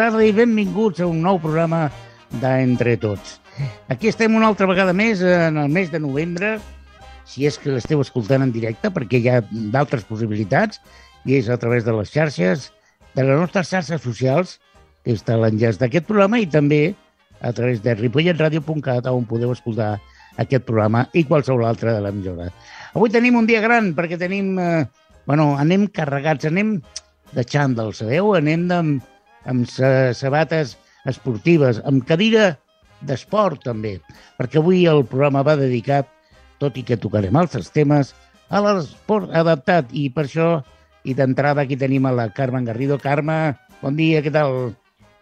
tarda i benvinguts a un nou programa d'Entre Tots. Aquí estem una altra vegada més en el mes de novembre, si és que l'esteu escoltant en directe, perquè hi ha d'altres possibilitats, i és a través de les xarxes, de les nostres xarxes socials, que està l'enllaç d'aquest programa, i també a través de ripolletradio.cat, on podeu escoltar aquest programa i qualsevol altre de l'emissora. Avui tenim un dia gran, perquè tenim... Eh, bueno, anem carregats, anem de xandall, sabeu? Anem amb, amb sabates esportives, amb cadira d'esport també, perquè avui el programa va dedicat, tot i que tocarem altres temes, a l'esport adaptat i per això, i d'entrada aquí tenim a la Carmen Garrido. Carme, bon dia, què tal?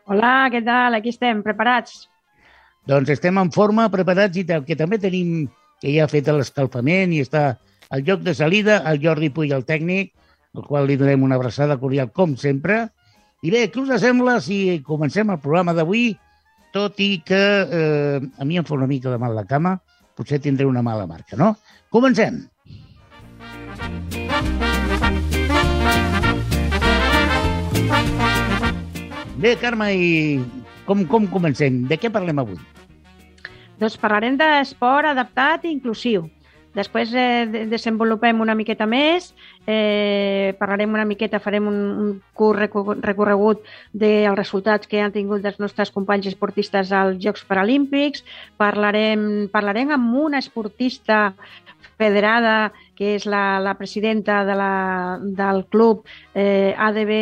Hola, què tal? Aquí estem, preparats. Doncs estem en forma, preparats i tal, que també tenim, que ja ha fet l'escalfament i està al lloc de salida, el Jordi Puig, el tècnic, al qual li donem una abraçada cordial, com sempre. I bé, què us sembla si comencem el programa d'avui, tot i que eh, a mi em fa una mica de mal la cama, potser tindré una mala marca, no? Comencem! Bé, Carme, i com, com comencem? De què parlem avui? Doncs parlarem d'esport adaptat i inclusiu. Després eh, desenvolupem una miqueta més, eh, parlarem una miqueta, farem un, un curt recorregut dels resultats que han tingut els nostres companys esportistes als Jocs Paralímpics, parlarem, parlarem amb una esportista federada, que és la, la presidenta de la, del club eh, ADB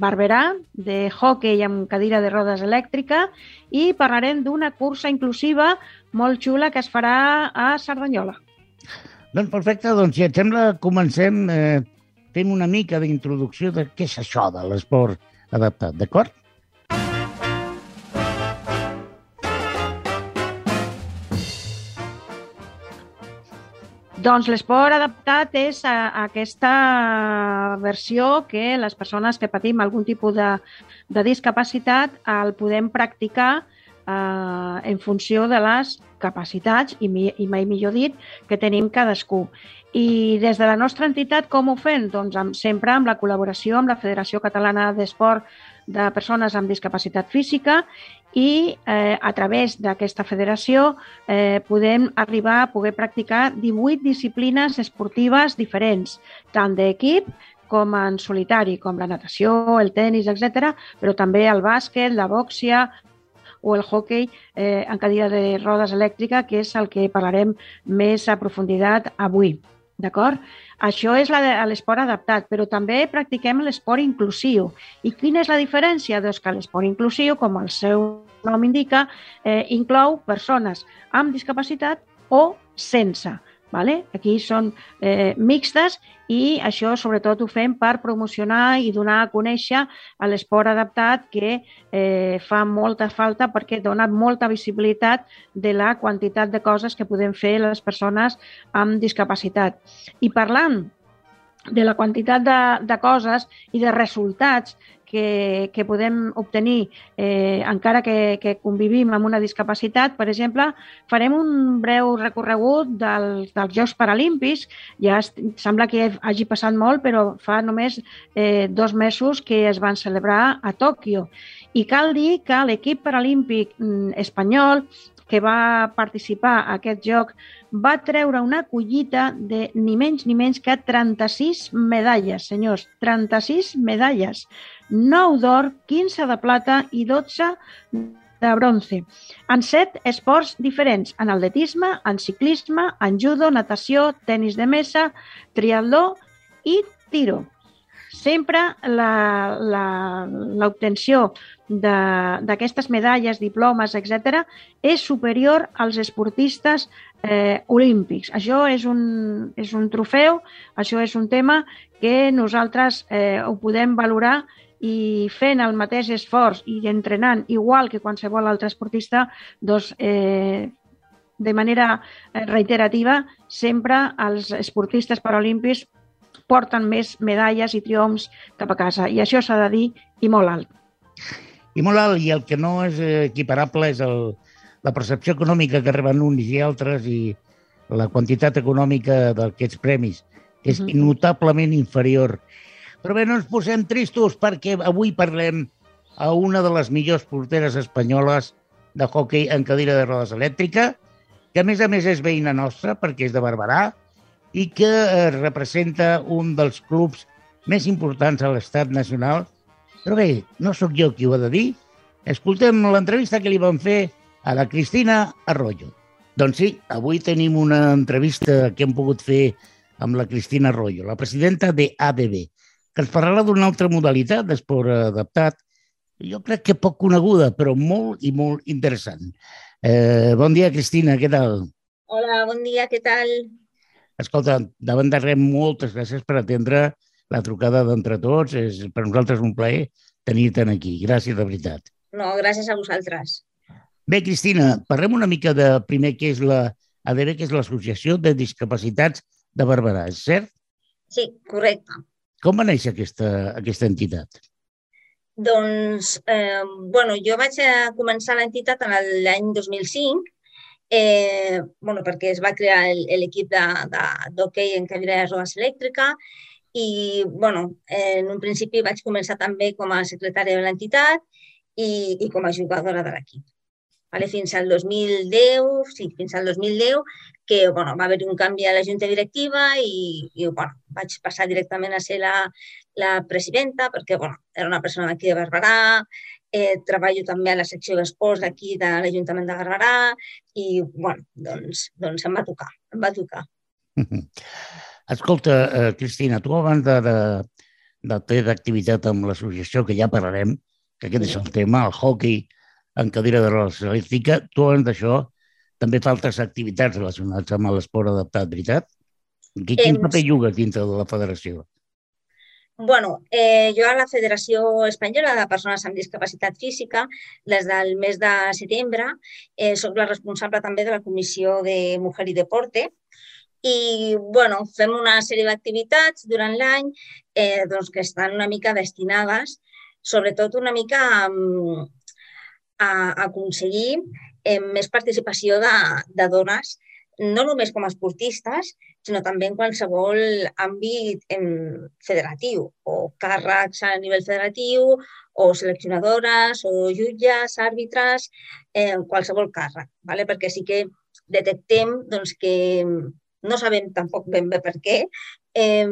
Barberà, de hockey amb cadira de rodes elèctrica, i parlarem d'una cursa inclusiva molt xula que es farà a Cerdanyola. Doncs perfecte, doncs si et sembla, comencem eh, fent una mica d'introducció de què és això de l'esport adaptat, d'acord? Doncs l'esport adaptat és a, a aquesta versió que les persones que patim algun tipus de, de discapacitat el podem practicar eh, en funció de les capacitats, i, mi, i mai millor dit, que tenim cadascú. I des de la nostra entitat, com ho fem? Doncs amb, sempre amb la col·laboració amb la Federació Catalana d'Esport de Persones amb Discapacitat Física i eh, a través d'aquesta federació eh, podem arribar a poder practicar 18 disciplines esportives diferents, tant d'equip com en solitari, com la natació, el tennis, etc, però també el bàsquet, la bòxia, o el hockey eh, en cadira de rodes elèctrica, que és el que parlarem més a profunditat avui. D'acord? Això és l'esport adaptat, però també practiquem l'esport inclusiu. I quina és la diferència? Doncs que l'esport inclusiu, com el seu nom indica, eh, inclou persones amb discapacitat o sense. Vale? Aquí són eh, mixtes i això sobretot ho fem per promocionar i donar a conèixer l'esport adaptat que eh, fa molta falta perquè dona molta visibilitat de la quantitat de coses que podem fer les persones amb discapacitat. I parlant de la quantitat de, de coses i de resultats que, que podem obtenir eh, encara que, que convivim amb una discapacitat. Per exemple, farem un breu recorregut dels, dels Jocs Paralímpics. Ja es, sembla que hagi passat molt, però fa només eh, dos mesos que es van celebrar a Tòquio. I cal dir que l'equip paralímpic mm, espanyol que va participar a aquest joc va treure una collita de ni menys ni menys que 36 medalles, senyors, 36 medalles. 9 d'or, 15 de plata i 12 de bronze, en set esports diferents, en atletisme, en ciclisme, en judo, natació, tennis de mesa, triatló i tiro. Sempre l'obtenció d'aquestes medalles, diplomes, etc., és superior als esportistes eh, olímpics. Això és un, és un trofeu, això és un tema que nosaltres eh, ho podem valorar i fent el mateix esforç i entrenant igual que qualsevol altre esportista, doncs, eh, de manera eh, reiterativa, sempre els esportistes paralímpics porten més medalles i triomfs cap a casa. I això s'ha de dir i molt alt. I molt alt, i el que no és equiparable és el, la percepció econòmica que reben uns i altres i la quantitat econòmica d'aquests premis, que és uh -huh. notablement inferior però bé, no ens posem tristos perquè avui parlem a una de les millors porteres espanyoles de hockey en cadira de rodes elèctrica, que a més a més és veïna nostra perquè és de Barberà i que eh, representa un dels clubs més importants a l'estat nacional. Però bé, no sóc jo qui ho ha de dir. Escoltem l'entrevista que li van fer a la Cristina Arroyo. Doncs sí, avui tenim una entrevista que hem pogut fer amb la Cristina Arroyo, la presidenta de ABB, que ens parlarà d'una altra modalitat d'esport adaptat jo crec que poc coneguda, però molt i molt interessant. Eh, bon dia, Cristina, què tal? Hola, bon dia, què tal? Escolta, davant de res, moltes gràcies per atendre la trucada d'entre tots. És per nosaltres un plaer tenir-te aquí. Gràcies, de veritat. No, gràcies a vosaltres. Bé, Cristina, parlem una mica de primer què és la ADB, que és l'Associació de Discapacitats de Barberà, és cert? Sí, correcte. Com va néixer aquesta, aquesta entitat? Doncs, eh, bueno, jo vaig començar l'entitat en l'any 2005, eh, bueno, perquè es va crear l'equip d'hoquei en cadira de rodes elèctrica i, bueno, en un principi vaig començar també com a secretària de l'entitat i, i com a jugadora de l'equip. Vale, fins al 2010, sí, fins al 2010, que bueno, va haver un canvi a la junta directiva i, i bueno, vaig passar directament a ser la, la presidenta perquè bueno, era una persona d'aquí de Barberà, eh, treballo també a la secció d'esports d'aquí de l'Ajuntament de Barberà i bueno, doncs, doncs em va tocar, em va tocar. Escolta, eh, Cristina, tu abans de, de, de fer d'activitat amb l'associació, que ja parlarem, que aquest és el tema, el hockey en cadira de rodes elèctrica, tu abans d'això també fa altres activitats relacionades amb l'esport adaptat, veritat? Quin paper jugues dintre de la federació? bueno, eh, jo a la Federació Espanyola de Persones amb Discapacitat Física, des del mes de setembre, eh, sóc la responsable també de la Comissió de Mujer i Deporte, i bueno, fem una sèrie d'activitats durant l'any eh, doncs, que estan una mica destinades, sobretot una mica a, a aconseguir eh, més participació de, de dones, no només com a esportistes, sinó també en qualsevol àmbit en federatiu, o càrrecs a nivell federatiu, o seleccionadores, o jutges, àrbitres, eh, qualsevol càrrec, ¿vale? perquè sí que detectem doncs, que no sabem tampoc ben bé per què, eh,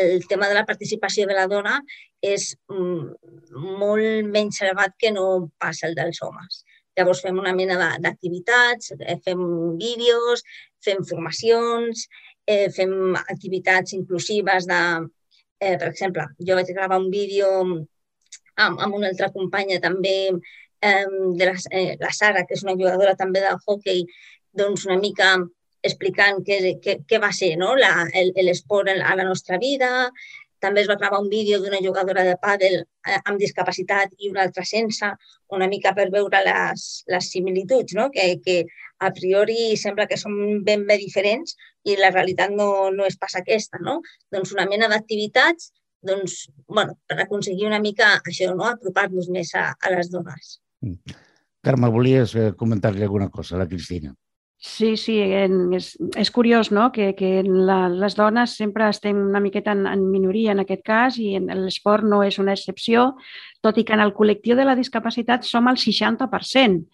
el tema de la participació de la dona és mm, molt menys elevat que no passa el dels homes. Llavors fem una mena d'activitats, eh, fem vídeos, fem formacions, eh, fem activitats inclusives de... Eh, per exemple, jo vaig gravar un vídeo amb, amb una altra companya també, eh, de la, eh, la Sara, que és una jugadora també del hockey, doncs una mica explicant què, què, què va ser no? l'esport a la nostra vida, també es va gravar un vídeo d'una jugadora de pàdel eh, amb discapacitat i una altra sense, una mica per veure les, les similituds, no? que, que a priori sembla que són ben bé diferents i la realitat no, no és pas aquesta. No? Doncs una mena d'activitats doncs, bueno, per aconseguir una mica això, no? apropar-nos més a, a les dones. Mm. Carme, volies eh, comentar-li alguna cosa a la Cristina? Sí, sí, en, és, és curiós no? que, que la, les dones sempre estem una miqueta en, en minoria en aquest cas i l'esport no és una excepció, tot i que en el col·lectiu de la discapacitat som el 60%.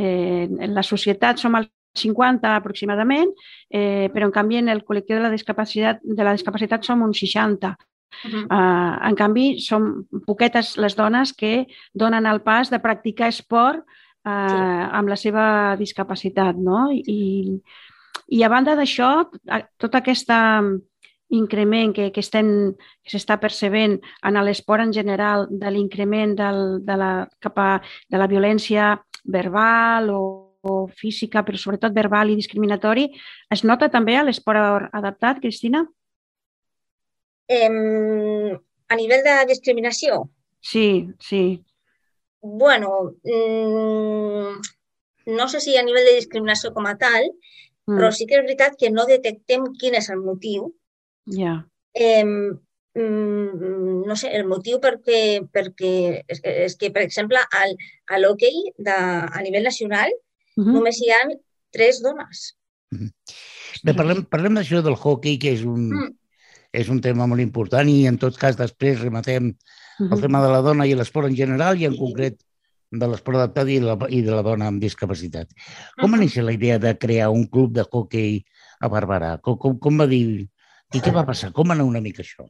Eh, en la societat som el 50 aproximadament, eh, però en canvi en el col·lectiu de la discapacitat, de la discapacitat som un 60. Uh -huh. uh, en canvi, som poquetes les dones que donen el pas de practicar esport eh, sí. amb la seva discapacitat. No? I, I a banda d'això, tot aquest increment que, que estem que s'està percebent en l'esport en general de l'increment de, la, cap a, de la violència verbal o, o física, però sobretot verbal i discriminatori, es nota també a l'esport adaptat, Cristina? Eh, a nivell de discriminació? Sí, sí. Bueno, mmm, no sé si a nivell de discriminació com a tal, mm. però sí que és veritat que no detectem quin és el motiu. Ja. Yeah. Eh, no sé, el motiu perquè, perquè és, que, és que, per exemple, al, a l'hoquei a nivell nacional uh -huh. només hi ha tres dones. Uh -huh. Bé, parlem, parlem d'això del hockey, que és un, mm. és un tema molt important i en tot cas després rematem uh -huh. el tema de la dona i l'esport en general i en concret de l'esport adaptat i, la, i de la dona amb discapacitat. Com va néixer la idea de crear un club de hockey a Barberà? Com, com, com va dir... I què va passar? Com anar una mica això?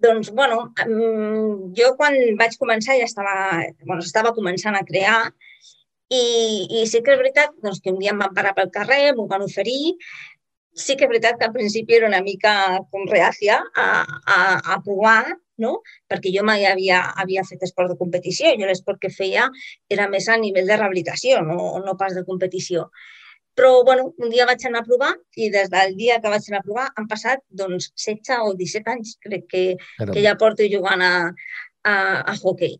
Doncs, bueno, jo quan vaig començar ja estava, bueno, estava començant a crear i, i sí que és veritat doncs, que un dia em van parar pel carrer, m'ho van oferir. Sí que és veritat que al principi era una mica com reàcia a, a, a provar, no? perquè jo mai havia, havia fet esport de competició. Jo l'esport que feia era més a nivell de rehabilitació, no, no pas de competició. Però, bueno, un dia vaig anar a provar i des del dia que vaig anar a provar han passat doncs, 16 o 17 anys, crec que, que ja porto jugant a, a, a hockey.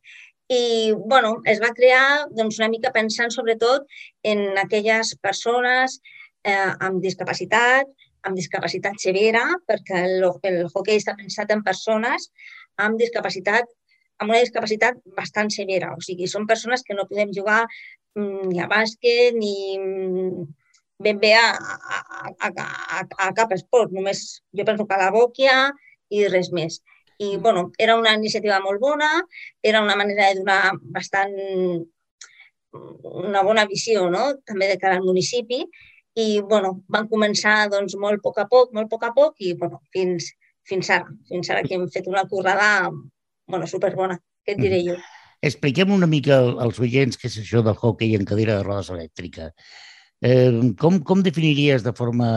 I bueno, es va crear doncs, una mica pensant sobretot en aquelles persones eh, amb discapacitat, amb discapacitat severa, perquè el, el hockey està pensat en persones amb discapacitat amb una discapacitat bastant severa. O sigui, són persones que no podem jugar mm, ni a bàsquet ni mm, ben bé a, a, a, a, a cap esport. Només jo penso que a la bòquia i res més. I, bueno, era una iniciativa molt bona, era una manera de donar bastant una bona visió, no?, també de cara al municipi. I, bueno, van començar, doncs, molt a poc a poc, molt a poc a poc, i, bueno, fins, fins ara, fins ara que hem fet una currada, bueno, superbona, què et diré jo. Expliquem una mica als oients què és això del hockey en cadira de rodes elèctrica. Eh, com, com definiries de forma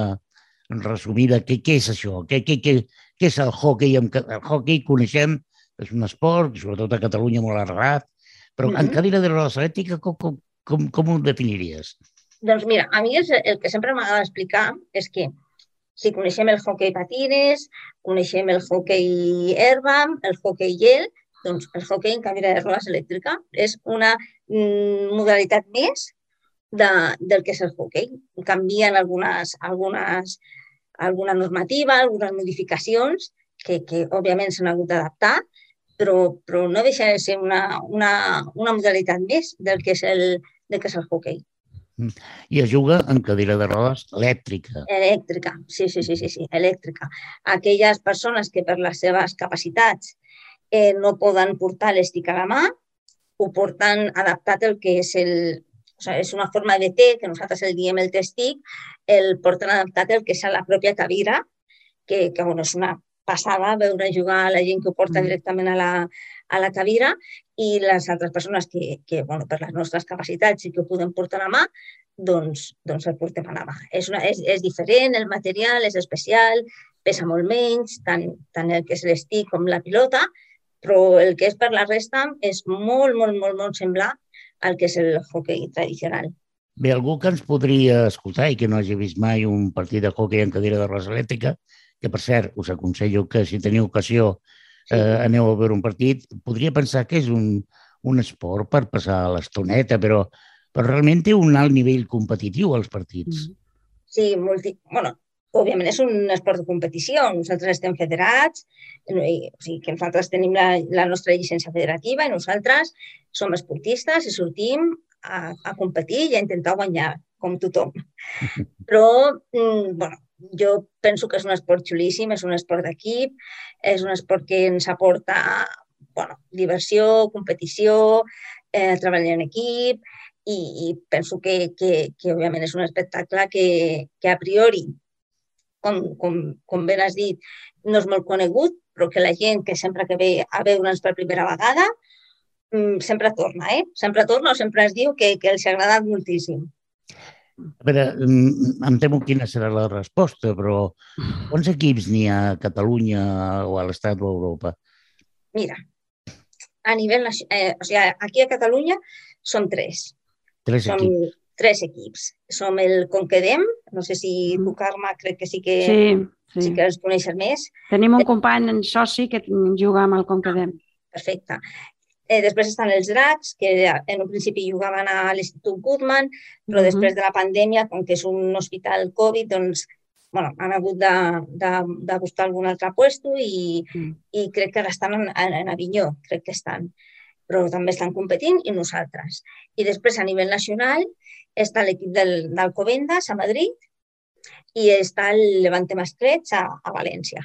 resumida què, què és això? Què, què, què, què és el hockey? El hockey coneixem, és un esport, sobretot a Catalunya molt arrelat, però mm -hmm. en cadira de rodes elèctrica com, com, com, com ho definiries? Doncs mira, a mi és el que sempre m'agrada explicar és que si coneixem el hockey patines, coneixem el hockey herba, el hockey gel, doncs el hockey en cadira de rodes elèctrica és una mm, modalitat més de, del que és el hockey. Canvien algunes, algunes alguna normativa, algunes modificacions que, que òbviament s'han hagut d'adaptar, però, però no deixa de ser una, una, una modalitat més del que és el, del que és el hockey. I es juga en cadira de rodes elèctrica. Elèctrica, sí, sí, sí, sí, sí, elèctrica. Aquelles persones que per les seves capacitats eh, no poden portar l'estic a la mà, ho porten adaptat el que és el, o sigui, és una forma de té, que nosaltres el diem el testic, el porten adaptat el que és a la pròpia cadira, que, que bueno, és una passada veure jugar a la gent que ho porta mm. directament a la, a la cadira i les altres persones que, que bueno, per les nostres capacitats i que ho podem portar a mà, doncs, doncs el portem a la mà. És, una, és, és diferent, el material és especial, pesa molt menys, tant, tant el que és l'estic com la pilota, però el que és per la resta és molt, molt, molt, molt semblant al que és el hockey tradicional. Bé, algú que ens podria escoltar i que no hagi vist mai un partit de hockey en cadira de rosa elèctrica, que per cert us aconsello que si teniu ocasió sí. eh, aneu a veure un partit, podria pensar que és un, un esport per passar l'estoneta, però, però realment té un alt nivell competitiu als partits. Mm. Sí, multi... bueno, òbviament és un esport de competició. Nosaltres estem federats, o sigui que nosaltres tenim la, la nostra llicència federativa i nosaltres som esportistes i sortim a, a competir i a intentar guanyar, com tothom. Però, mm, bueno, jo penso que és un esport xulíssim, és un esport d'equip, és un esport que ens aporta bueno, diversió, competició, eh, treballar en equip i, i penso que, que, que, òbviament, és un espectacle que, que a priori com, com, com ben has dit, no és molt conegut, però que la gent que sempre que ve a veure'ns per primera vegada mm, sempre torna, eh? Sempre torna o sempre es diu que, que els ha agradat moltíssim. A veure, em temo quina serà la resposta, però quants equips n'hi ha a Catalunya o a l'Estat o a Europa? Mira, a nivell... Eh, o sigui, aquí a Catalunya som tres. Tres som, equips tres equips. Som el Conquedem, no sé si mm. tu, Carme, crec que sí que, sí, sí. sí que els coneixes més. Tenim un company en soci que juga amb el Conquedem. Perfecte. Eh, després estan els dracs, que en un principi jugaven a l'Institut Goodman, però mm -hmm. després de la pandèmia, com que és un hospital Covid, doncs bueno, han hagut de, de, de buscar algun altre puesto i, mm. i crec que ara estan en, en Avinyó, crec que estan però també estan competint i nosaltres. I després, a nivell nacional, està l'equip del, d'Alcobendas a Madrid i està el Levante Mascrets a, a València.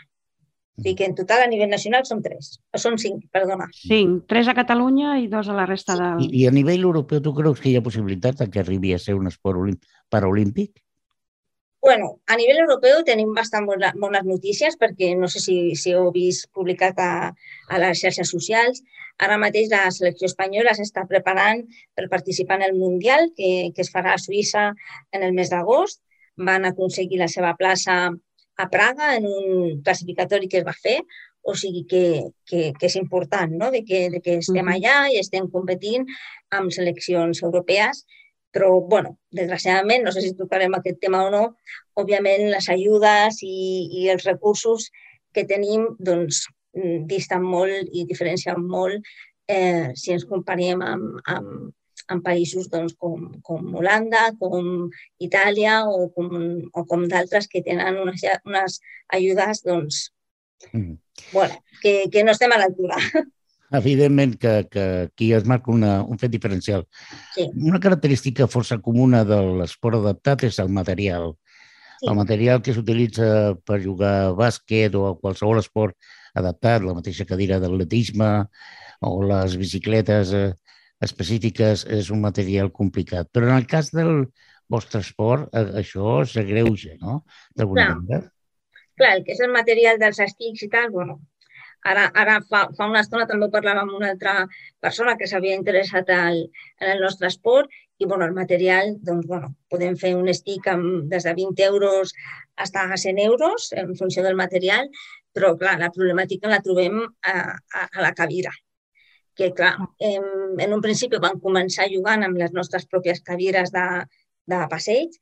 O sigui que en total a nivell nacional són tres. Són cinc, perdona. Cinc. Tres a Catalunya i dos a la resta de... I, I a nivell europeu, tu creus que hi ha possibilitat de que arribi a ser un esport paraolímpic? bueno, a nivell europeu tenim bastant bona, bones notícies perquè no sé si, si heu vist publicat a, a les xarxes socials. Ara mateix la selecció espanyola s'està preparant per participar en el Mundial que, que es farà a Suïssa en el mes d'agost. Van aconseguir la seva plaça a Praga en un classificatori que es va fer, o sigui que, que, que és important no? de, que, de que estem allà i estem competint amb seleccions europees però, bueno, desgraciadament, no sé si tocarem aquest tema o no, òbviament les ajudes i, i els recursos que tenim doncs, disten molt i diferencien molt eh, si ens comparem amb, amb, amb països doncs, com, com Holanda, com Itàlia o com, o com d'altres que tenen unes, unes ajudes doncs, mm. bueno, que, que no estem a l'altura. evidentment que, que aquí es marca una, un fet diferencial. Sí. Una característica força comuna de l'esport adaptat és el material. Sí. El material que s'utilitza per jugar a bàsquet o a qualsevol esport adaptat, la mateixa cadira d'atletisme o les bicicletes eh, específiques, és un material complicat. Però en el cas del vostre esport, eh, això s'agreuja, no? D'alguna manera. Clar, el que és el material dels estics i tal, bueno, Ara, ara fa, fa una estona també parlava amb una altra persona que s'havia interessat al, en el nostre esport i bueno, el material, doncs, bueno, podem fer un stick amb, des de 20 euros fins a 100 euros en funció del material, però clar, la problemàtica la trobem a, a, a la cadira que clar, en, en un principi vam començar jugant amb les nostres pròpies cadires de, de passeig,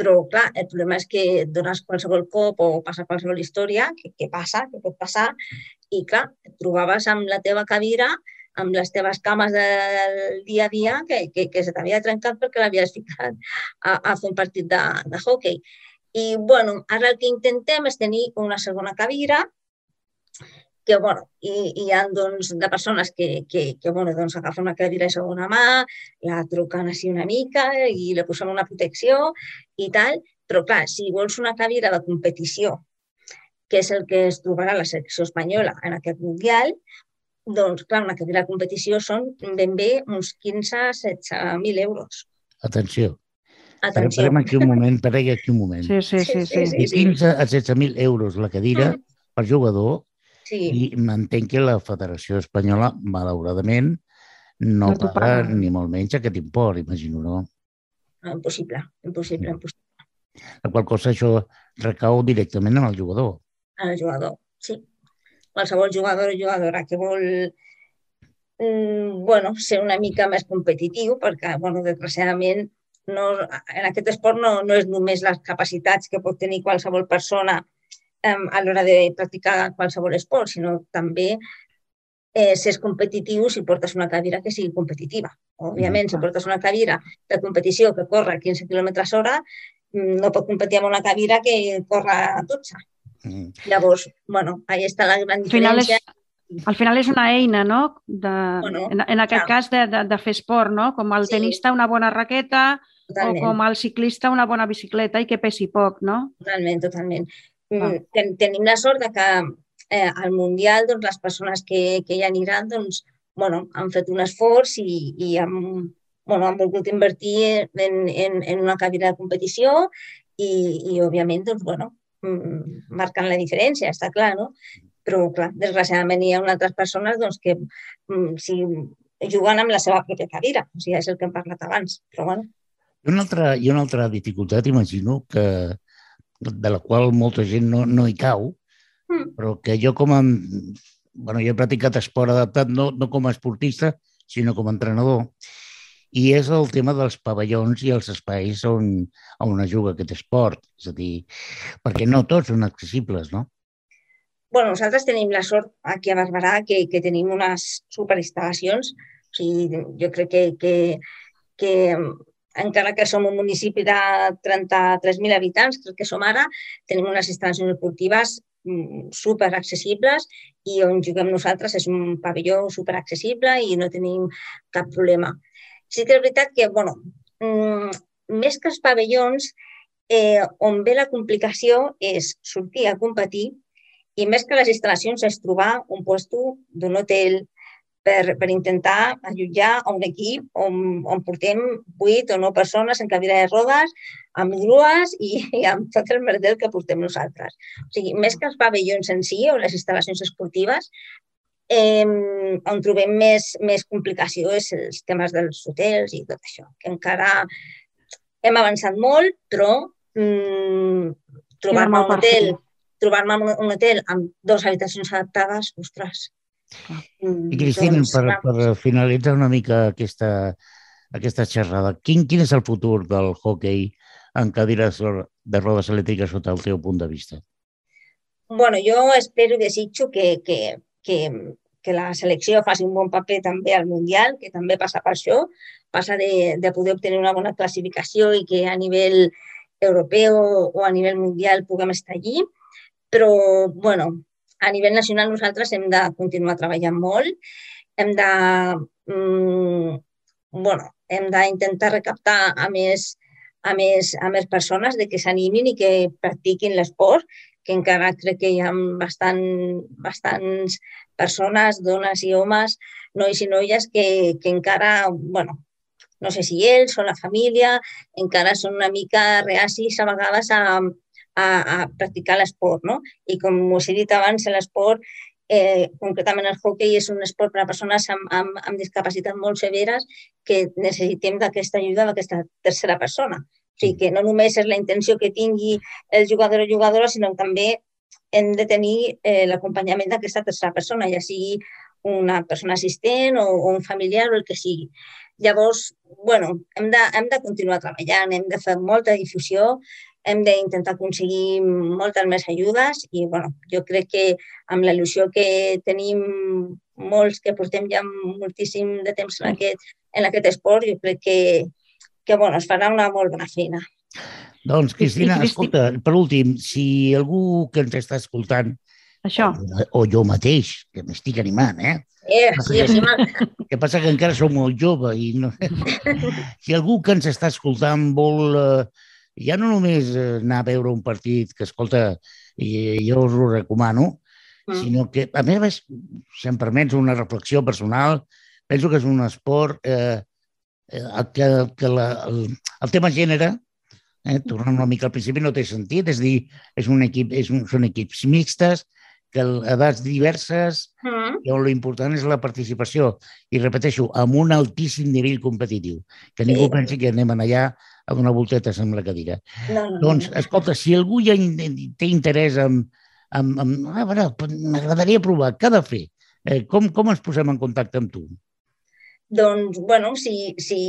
però, clar, el problema és que dones qualsevol cop o passa qualsevol història, que, que passa, que pot passar, i, clar, et trobaves amb la teva cadira, amb les teves cames del dia a dia, que, que, que se t'havia trencat perquè l'havies ficat a, a fer un partit de, de hockey. I, bueno, ara el que intentem és tenir una segona cadira que, bueno, hi, hi ha doncs, de persones que, que, que bueno, doncs, agafen una cadira de segona mà, la truquen així una mica i li posen una protecció i tal, però clar, si vols una cadira de competició que és el que es trobarà la selecció espanyola en aquest Mundial, doncs, clar, una cadira de competició són ben bé uns 15-16.000 euros. Atenció. Atenció. Parem aquí un moment, parem aquí un moment. Sí, sí, sí. sí, sí, sí. 15 a 16.000 euros la cadira mm. per jugador sí. i m'entenc que la Federació Espanyola, malauradament, no, no paga, paga ni molt menys aquest import, imagino, no? no impossible, impossible, impossible. La qual cosa això recau directament en el jugador al jugador, sí. Qualsevol jugador o jugadora que vol mm, bueno, ser una mica més competitiu, perquè, bueno, desgraciadament, no, en aquest esport no, no és només les capacitats que pot tenir qualsevol persona um, a l'hora de practicar qualsevol esport, sinó també eh, ser competitiu si portes una cadira que sigui competitiva. Òbviament, si portes una cadira de competició que corre 15 km hora, mm, no pot competir amb una cadira que corre a 12. Mm. Llavors, bueno, ahí està la gran diferència. Al final és, al final és una eina, no? De, bueno, en, en aquest clar. cas de, de, de fer esport, no? Com el sí. tenista una bona raqueta totalment. o com el ciclista una bona bicicleta i que pesi poc, no? Totalment, totalment. Ah. Ten, tenim la sort de que eh, al Mundial doncs, les persones que, que hi aniran doncs, bueno, han fet un esforç i, i han, bueno, han volgut invertir en, en, en una cadira de competició i, i òbviament, doncs, bueno, Mm, marquen la diferència, està clar, no? Però, clar, desgraciadament hi ha altres persones doncs, que mm, si juguen amb la seva pròpia cadira, o sigui, és el que hem parlat abans, però bueno. I una altra, i una altra dificultat, imagino, que, de la qual molta gent no, no hi cau, mm. però que jo com a... Bueno, jo he practicat esport adaptat no, no com a esportista, sinó com a entrenador i és el tema dels pavellons i els espais on, on es juga aquest esport. És a dir, perquè no tots són accessibles, no? bueno, nosaltres tenim la sort aquí a Barberà que, que tenim unes superinstal·lacions. O sigui, jo crec que, que, que encara que som un municipi de 33.000 habitants, crec que som ara, tenim unes instal·lacions esportives mm, super accessibles i on juguem nosaltres és un pavelló super accessible i no tenim cap problema. Sí que és veritat que, bueno, mm, més que els pavellons, eh, on ve la complicació és sortir a competir I més que les instal·lacions és trobar un puesto d'un hotel, per, per intentar allotjar un equip on, on portem 8 o 9 persones en cadira de rodes, amb grues i, i amb tot el merder que portem nosaltres. O sigui, més que els pavellons en si o les instal·lacions esportives, eh, on trobem més, més complicació és els temes dels hotels i tot això, que encara hem avançat molt, però mm, trobar-me un hotel trobar-me un hotel amb dues habitacions adaptades, ostres, i Cristina, doncs, per, per finalitzar una mica aquesta, aquesta xerrada, quin, quin és el futur del hockey en cadires de rodes elèctriques sota el teu punt de vista? bueno, jo espero i desitjo que, que, que, que la selecció faci un bon paper també al Mundial, que també passa per això, passa de, de poder obtenir una bona classificació i que a nivell europeu o a nivell mundial puguem estar allí. Però, bueno, a nivell nacional nosaltres hem de continuar treballant molt, hem de, mm, bueno, hem d'intentar recaptar a més, a més, a més persones de que s'animin i que practiquin l'esport, que encara crec que hi ha bastant, bastants persones, dones i homes, nois i noies, que, que encara, bueno, no sé si ells o la família, encara són una mica reacis a vegades a, a, a practicar l'esport. No? I com us he dit abans, l'esport, eh, concretament el hockey, és un esport per a persones amb, amb, amb discapacitat molt severes que necessitem d'aquesta ajuda d'aquesta tercera persona. O sigui, que no només és la intenció que tingui el jugador o jugadora, sinó també hem de tenir eh, l'acompanyament d'aquesta tercera persona, ja sigui una persona assistent o, o un familiar o el que sigui. Llavors, bueno, hem de, hem de continuar treballant, hem de fer molta difusió, hem d'intentar aconseguir moltes més ajudes i bueno, jo crec que amb la il·lusió que tenim molts que portem ja moltíssim de temps en aquest, en aquest esport, jo crec que, que bueno, es farà una molt bona feina. Doncs, Cristina, escolta, per últim, si algú que ens està escoltant, això. O, o jo mateix, que m'estic animant, eh? Eh, sí, sí, que passa que encara som molt jove i no... si algú que ens està escoltant vol eh, ja no només eh, anar a veure un partit que, escolta, i jo us ho recomano, mm. sinó que, a més a més, si em permets una reflexió personal, penso que és un esport eh, eh que, que la, el, el tema gènere, eh, tornant una mica al principi, no té sentit, és dir, és un equip, és un, són equips mixtes, que edats diverses, mm. i on l'important és la participació. I repeteixo, amb un altíssim nivell competitiu. Que ningú sí. pensi que anem allà a donar voltetes amb la cadira. No, no, doncs, escolta, si algú ja té interès en... en, en a veure, m'agradaria provar, què ha de fer? Eh, com, com ens posem en contacte amb tu? Doncs, bueno, si, si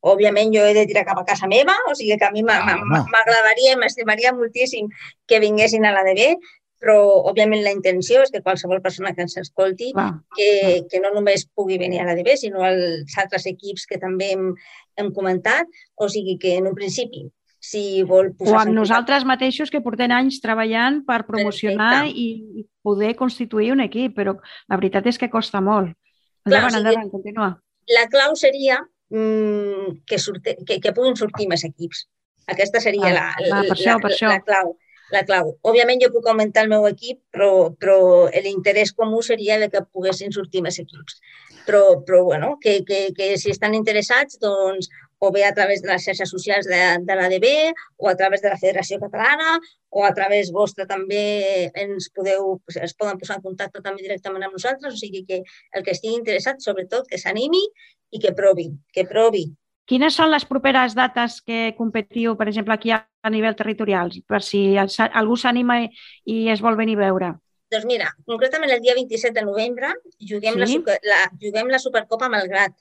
òbviament jo he de tirar cap a casa meva, o sigui que a mi ah, m'agradaria, m'estimaria moltíssim que vinguessin a l'ADB, però òbviament la intenció és que qualsevol persona que ens escolti, ah, que, ah. que no només pugui venir a l'ADB, sinó als altres equips que també hem, hem comentat, o sigui que en un principi si vol posar... O amb nosaltres mateixos que portem anys treballant per promocionar i, i poder constituir un equip, però la veritat és que costa molt. Endavant, Clar, o sigui, endavant, continua. La clau seria mmm, que, surte, que, que puguin sortir més equips. Aquesta seria ah, la, la, per això, la, per això. la clau la clau. Òbviament jo puc augmentar el meu equip, però, però l'interès comú seria de que poguessin sortir més equips. Però, però bueno, que, que, que si estan interessats, doncs, o bé a través de les xarxes socials de, de l'ADB o a través de la Federació Catalana o a través vostre també ens podeu, es poden posar en contacte també directament amb nosaltres, o sigui que el que estigui interessat, sobretot, que s'animi i que provi, que provi, Quines són les properes dates que competiu, per exemple, aquí a nivell territorial, per si algú s'anima i es vol venir a veure? Doncs mira, concretament el dia 27 de novembre juguem, sí? la, la, juguem la Supercopa Malgrat,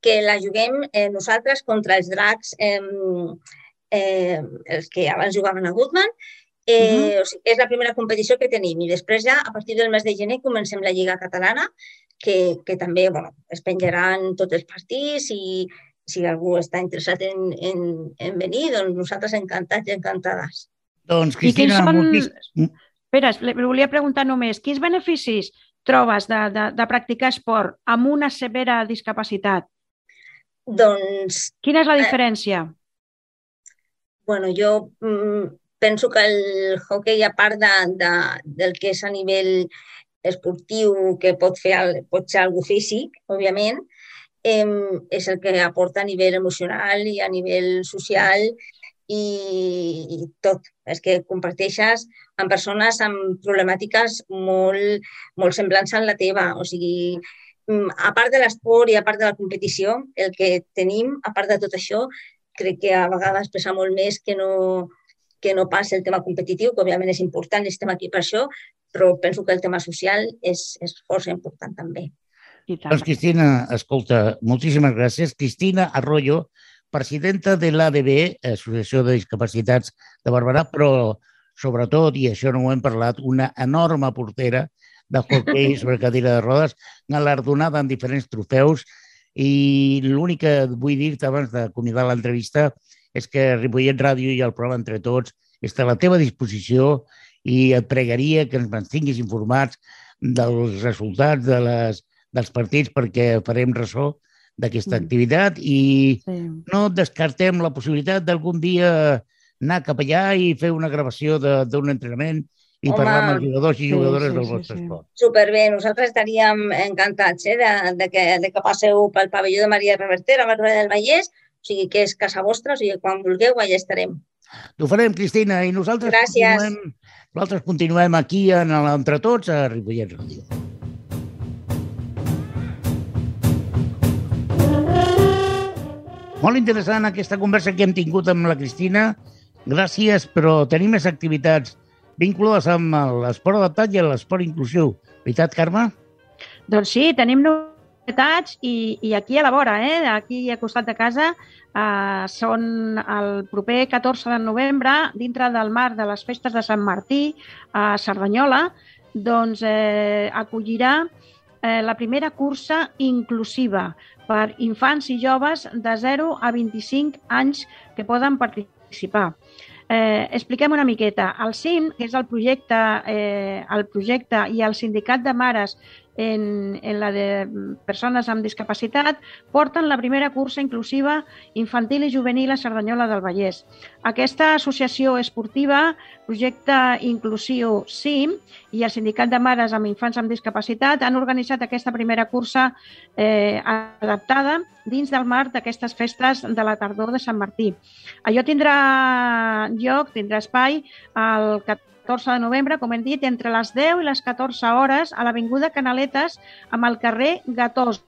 que la juguem eh, nosaltres contra els dracs, eh, eh, els que abans jugaven a Goodman. Eh, uh -huh. o sigui, és la primera competició que tenim i després ja, a partir del mes de gener, comencem la Lliga Catalana, que, que també bueno, es penjaran tots els partits i, si algú està interessat en, en, en venir, doncs nosaltres encantats i encantades. Doncs, Cristina, són... moltíssim... Espera, li volia preguntar només, quins beneficis trobes de, de, de practicar esport amb una severa discapacitat? Doncs... Quina és la eh, diferència? Eh, bueno, jo mm, penso que el hockey, a part de, de, del que és a nivell esportiu, que pot, fer, pot ser algú físic, òbviament, eh, és el que aporta a nivell emocional i a nivell social i, i tot. És que comparteixes amb persones amb problemàtiques molt, molt semblants a la teva. O sigui, mm, a part de l'esport i a part de la competició, el que tenim, a part de tot això, crec que a vegades pesa molt més que no, que no pas el tema competitiu, que òbviament és important estem aquí per això, però penso que el tema social és, és força important també. Doncs Cristina, escolta, moltíssimes gràcies. Cristina Arroyo, presidenta de l'ADB, Associació de Discapacitats de Barberà, però sobretot, i això no ho hem parlat, una enorme portera de hockey sobre cadira de rodes, galardonada en diferents trofeus, i l'únic que vull dir-te abans d'acomiadar l'entrevista és que Ripollet Ràdio i el programa Entre Tots està a la teva disposició i et pregaria que ens mantinguis informats dels resultats de les, dels partits perquè farem ressò d'aquesta mm. activitat i sí. no descartem la possibilitat d'algun dia anar cap allà i fer una gravació d'un entrenament i Home, parlar amb els jugadors i jugadores sí, sí, del vostre sí, sí. esport. Superbé, nosaltres estaríem encantats eh, de, de, que, de que passeu pel pavelló de Maria Reverter a Barberà del Vallès o sigui que és casa vostra, o sigui, quan vulgueu allà estarem. Ho farem, Cristina, i nosaltres Gràcies. continuem, nosaltres continuem aquí en l'Entre Tots a Ripollet Ràdio. Molt interessant aquesta conversa que hem tingut amb la Cristina. Gràcies, però tenim més activitats vinculades amb l'esport adaptat i l'esport inclusiu. Veritat, Carme? Doncs sí, tenim novetats i, i aquí a la vora, eh? aquí a costat de casa, eh, són el proper 14 de novembre, dintre del marc de les festes de Sant Martí a Cerdanyola, doncs eh, acollirà eh, la primera cursa inclusiva per infants i joves de 0 a 25 anys que poden participar. Eh, expliquem una miqueta. El CIM, que és el projecte, eh, el projecte i el sindicat de mares en, en la de persones amb discapacitat, porten la primera cursa inclusiva infantil i juvenil a Cerdanyola del Vallès. Aquesta associació esportiva, projecte inclusiu CIM i el Sindicat de Mares amb Infants amb Discapacitat han organitzat aquesta primera cursa eh, adaptada dins del marc d'aquestes festes de la tardor de Sant Martí. Allò tindrà lloc, tindrà espai el 14 14 de novembre, com hem dit, entre les 10 i les 14 hores a l'Avinguda Canaletes amb el carrer Gatós.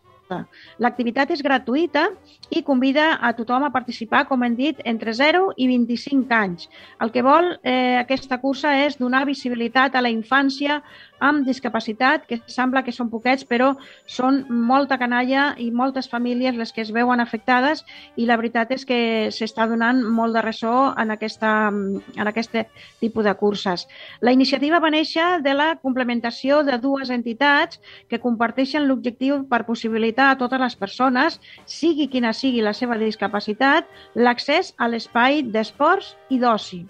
L'activitat és gratuïta i convida a tothom a participar, com hem dit, entre 0 i 25 anys. El que vol eh, aquesta cursa és donar visibilitat a la infància amb discapacitat, que sembla que són poquets, però són molta canalla i moltes famílies les que es veuen afectades i la veritat és que s'està donant molt de ressò en, aquesta, en aquest tipus de curses. La iniciativa va néixer de la complementació de dues entitats que comparteixen l'objectiu per possibilitar a totes les persones, sigui quina sigui la seva discapacitat, l'accés a l'espai d'esports i d'oci.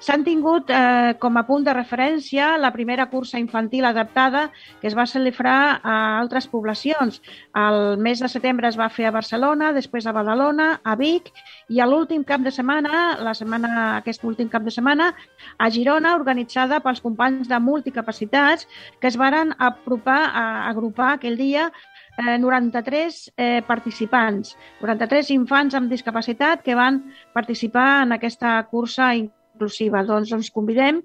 S'han tingut eh, com a punt de referència la primera cursa infantil adaptada que es va celebrar a altres poblacions. El mes de setembre es va fer a Barcelona, després a Badalona, a Vic i a l'últim cap de setmana, la setmana, aquest últim cap de setmana, a Girona, organitzada pels companys de multicapacitats que es varen apropar a agrupar aquell dia eh, 93 eh, participants, 93 infants amb discapacitat que van participar en aquesta cursa inclusiva. Doncs ens convidem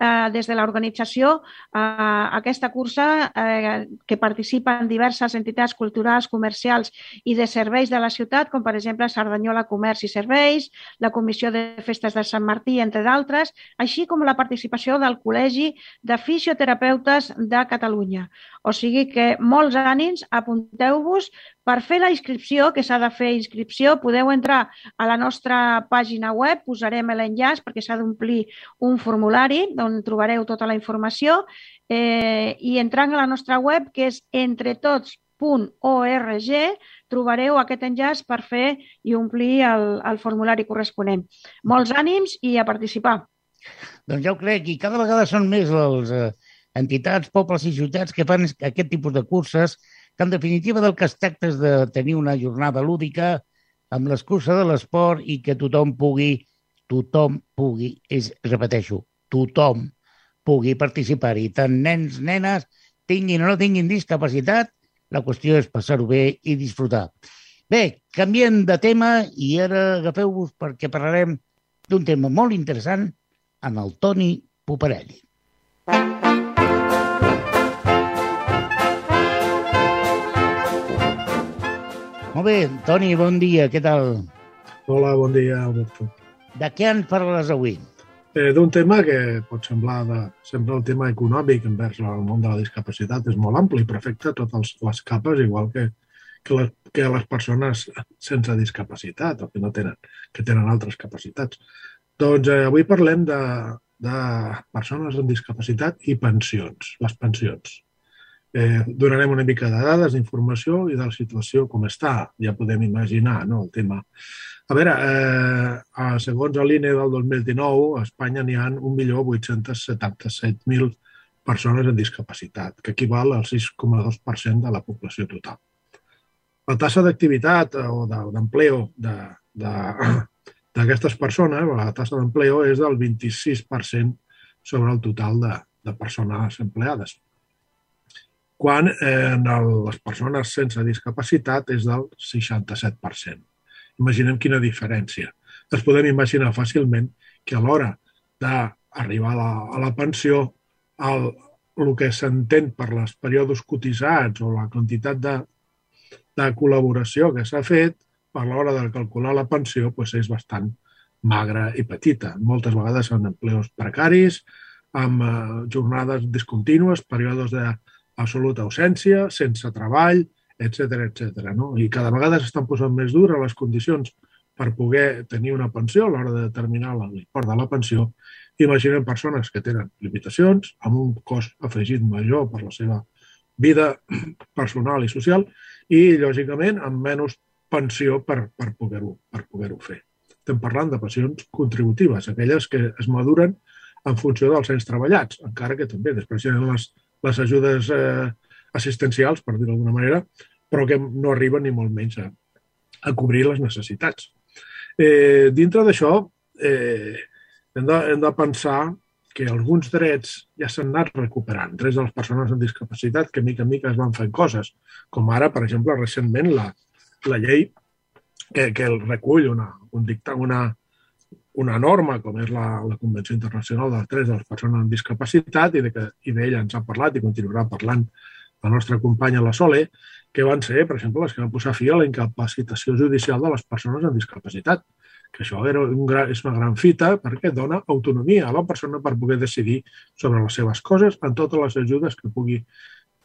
eh, des de l'organització eh, aquesta cursa eh, que participen diverses entitats culturals, comercials i de serveis de la ciutat, com per exemple Cerdanyola Comerç i Serveis, la Comissió de Festes de Sant Martí, entre d'altres, així com la participació del Col·legi de Fisioterapeutes de Catalunya. O sigui que molts ànims, apunteu-vos per fer la inscripció, que s'ha de fer inscripció, podeu entrar a la nostra pàgina web, posarem l'enllaç perquè s'ha d'omplir un formulari on trobareu tota la informació eh, i entrant a la nostra web, que és entretots.org, trobareu aquest enllaç per fer i omplir el, el formulari corresponent. Molts ànims i a participar. Doncs ja ho crec, i cada vegada són més les eh, entitats, pobles i ciutats que fan aquest tipus de curses que en definitiva del que es tracta és de tenir una jornada lúdica amb l'excusa de l'esport i que tothom pugui tothom pugui, és, repeteixo, tothom pugui participar-hi, tant nens, nenes, tinguin o no tinguin discapacitat, la qüestió és passar-ho bé i disfrutar. Bé, canviem de tema i ara agafeu-vos perquè parlarem d'un tema molt interessant amb el Toni Poparelli. Molt bé, Toni, bon dia, què tal? Hola, bon dia, Alberto. De què ens parles avui? Eh, D'un tema que pot semblar de, sempre el tema econòmic envers el món de la discapacitat és molt ampli, però afecta totes les capes, igual que, que, les, que les persones sense discapacitat o que no tenen, que tenen altres capacitats. Doncs eh, avui parlem de, de persones amb discapacitat i pensions, les pensions. Eh, donarem una mica de dades, d'informació i de la situació com està. Ja podem imaginar no, el tema a veure, eh, segons l'INE del 2019, a Espanya n'hi ha 1.877.000 persones amb discapacitat, que equival al 6,2% de la població total. La tassa d'activitat o d'empleo d'aquestes de, persones, la tassa d'empleo és del 26% sobre el total de, de persones empleades, quan eh, en el, les persones sense discapacitat és del 67%. Imaginem quina diferència. Ens podem imaginar fàcilment que a l'hora d'arribar a, la, a la pensió, el, el que s'entén per les períodes cotitzats o la quantitat de, de col·laboració que s'ha fet per l'hora de calcular la pensió doncs és bastant magra i petita. Moltes vegades són empleos precaris, amb eh, jornades discontínues, períodes d'absoluta ausència, sense treball, etc etc. No? I cada vegada s'estan posant més dures les condicions per poder tenir una pensió a l'hora de determinar l'import de la pensió. Imaginem persones que tenen limitacions, amb un cost afegit major per la seva vida personal i social i, lògicament, amb menys pensió per, per poder-ho per poder fer. Estem parlant de pensions contributives, aquelles que es maduren en funció dels anys treballats, encara que també després hi ha les, les ajudes eh, assistencials, per dir-ho d'alguna manera, però que no arriben ni molt menys a, a cobrir les necessitats. Eh, dintre d'això, eh, hem, de, hem de pensar que alguns drets ja s'han anat recuperant, drets de les persones amb discapacitat que mica en mica es van fent coses, com ara, per exemple, recentment la, la llei que, que el recull una, un dicta, una, una norma com és la, la Convenció Internacional dels Drets de les Persones amb Discapacitat i d'ella ens ha parlat i continuarà parlant la nostra companya la Sole, que van ser, per exemple, les que van posar fi a la incapacitació judicial de les persones amb discapacitat, que això era un gran, és una gran fita perquè dona autonomia a la persona per poder decidir sobre les seves coses en totes les ajudes que pugui,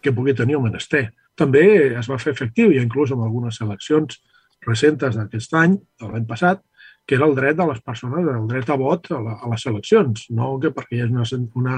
que pugui tenir el menester. També es va fer efectiu, i inclús en algunes eleccions recentes d'aquest any, de l'any passat, que era el dret de les persones, el dret a vot a, la, a les eleccions, no que perquè hi hagi una, una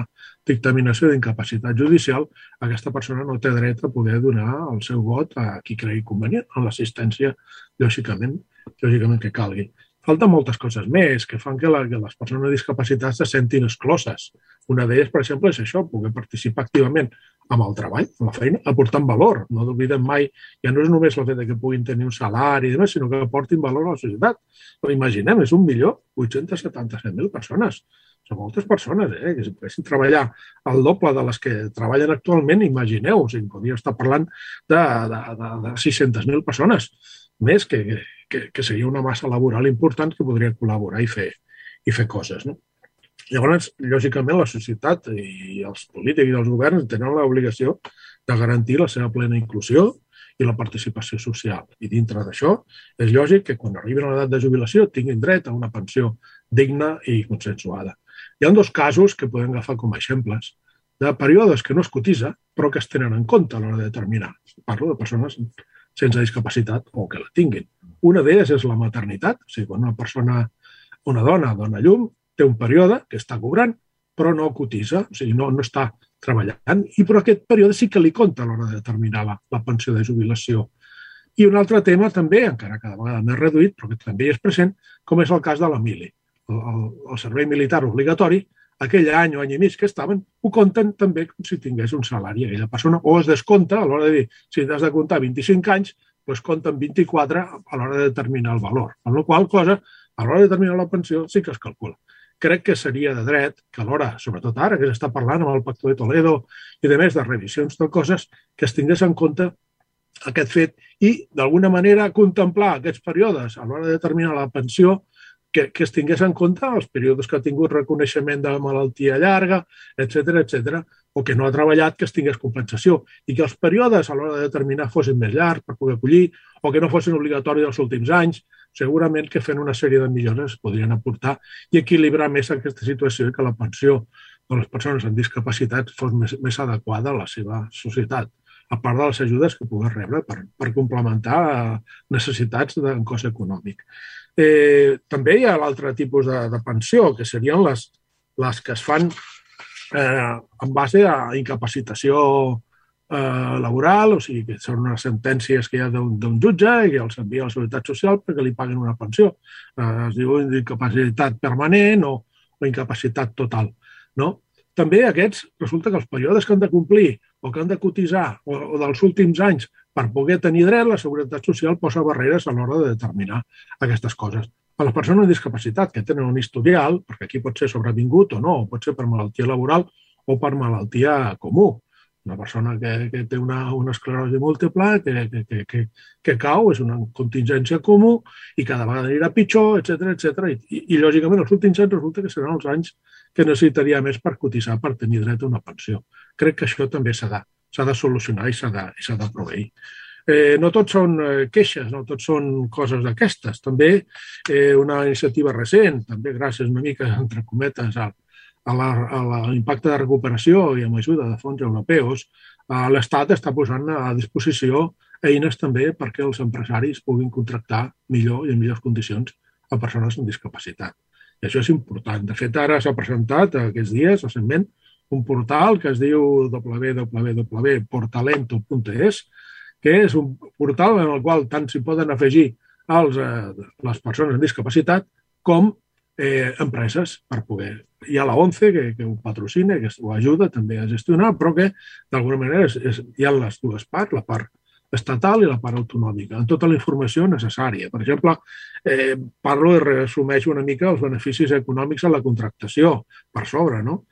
dictaminació d'incapacitat judicial, aquesta persona no té dret a poder donar el seu vot a qui cregui convenient, en l'assistència, lògicament, lògicament que calgui. Falten moltes coses més que fan que, la, que les persones discapacitats se sentin excloses. Una d'elles, per exemple, és això, poder participar activament amb el treball, amb la feina, aportant valor. No oblidem mai, ja no és només el fet que puguin tenir un salari i demés, sinó que aportin valor a la societat. Però imaginem, és un milió 877.000 persones. Són moltes persones, eh? que si poguessin treballar el doble de les que treballen actualment, imagineu, o sigui, podria estar parlant de, de, de, de 600.000 persones més, que, que, que seria una massa laboral important que podria col·laborar i fer, i fer coses. No? Llavors, lògicament, la societat i els polítics i els governs tenen l'obligació de garantir la seva plena inclusió i la participació social. I dintre d'això, és lògic que quan arribin a l'edat de jubilació tinguin dret a una pensió digna i consensuada. Hi ha dos casos que podem agafar com a exemples de períodes que no es cotitza, però que es tenen en compte a l'hora de determinar. Parlo de persones sense discapacitat o que la tinguin. Una d'elles és la maternitat, o sigui, quan una persona, una dona dona llum, té un període que està cobrant, però no cotitza, o sigui, no, no està treballant, i però aquest període sí que li compta a l'hora de determinar la, la pensió de jubilació. I un altre tema també, encara cada vegada més reduït, però que també és present, com és el cas de la mili. El, el, el servei militar obligatori, aquell any o any i mig que estaven, ho compten també com si tingués un salari aquella persona, o es descompta a l'hora de dir, si has de comptar 25 anys, doncs compten 24 a l'hora de determinar el valor. Amb la qual cosa a l'hora de determinar la pensió sí que es calcula. Crec que seria de dret que alhora, sobretot ara que s'està parlant amb el Pacte de Toledo i de més de revisions de coses, que es tingués en compte aquest fet i, d'alguna manera, contemplar aquests períodes a l'hora de determinar la pensió que, que es tingués en compte els períodes que ha tingut reconeixement de malaltia llarga, etc etc, o que no ha treballat, que es tingués compensació, i que els períodes a l'hora de determinar fossin més llargs per poder acollir, o que no fossin obligatoris els últims anys, segurament que fent una sèrie de millores podrien aportar i equilibrar més aquesta situació i que la pensió de les persones amb discapacitat fos més, més adequada a la seva societat, a part de les ajudes que puguin rebre per, per complementar necessitats de cost econòmic. Eh, també hi ha l'altre tipus de, de pensió, que serien les, les que es fan eh, en base a incapacitació eh, laboral, o sigui, que són unes sentències que hi ha d'un jutge i que els envia a la Seguretat Social perquè li paguen una pensió. Eh, es diu incapacitat permanent o, o incapacitat total. No? També aquests, resulta que els períodes que han de complir o que han de cotitzar o, o dels últims anys per poder tenir dret, la Seguretat Social posa barreres a l'hora de determinar aquestes coses. A les persones amb discapacitat que tenen un historial, perquè aquí pot ser sobrevingut o no, o pot ser per malaltia laboral o per malaltia comú. Una persona que, que té una, una esclerosi múltiple, que, que, que, que, que cau, és una contingència comú i cada vegada anirà pitjor, etc etc. I, i, I, lògicament, els últims anys resulta que seran els anys que necessitaria més per cotitzar per tenir dret a una pensió. Crec que això també s'ha de, s'ha de solucionar i s'ha de, de proveir. Eh, no tots són eh, queixes, no tots són coses d'aquestes. També eh, una iniciativa recent, també gràcies una mica, entre cometes, a, a l'impacte de recuperació i amb ajuda de fons europeus, eh, l'Estat està posant a disposició eines també perquè els empresaris puguin contractar millor i en millors condicions a persones amb discapacitat. I això és important. De fet, ara s'ha presentat aquests dies, recentment, un portal que es diu www.portalento.es, que és un portal en el qual tant s'hi poden afegir els, eh, les persones amb discapacitat com eh, empreses per poder. Hi ha la ONCE que, que ho patrocina, que ho ajuda també a gestionar, però que d'alguna manera és, és, hi ha les dues parts, la part estatal i la part autonòmica, amb tota la informació necessària. Per exemple, eh, parlo i resumeixo una mica els beneficis econòmics a la contractació per sobre, no?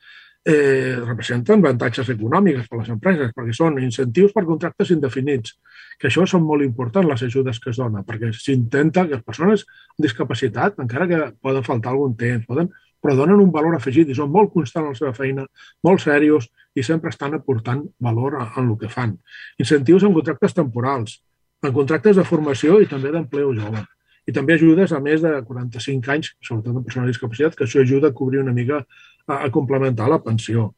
Eh, representen avantatges econòmiques per a les empreses, perquè són incentius per contractes indefinits, que això són molt importants, les ajudes que es donen, perquè s'intenta que les persones amb discapacitat, encara que poden faltar algun temps, poden, però donen un valor afegit i són molt constants en la seva feina, molt serios i sempre estan aportant valor en el que fan. Incentius en contractes temporals, en contractes de formació i també d'empleo jove i també ajudes a més de 45 anys, sobretot en persones amb discapacitat, que això ajuda a cobrir una mica, a, a complementar la pensió.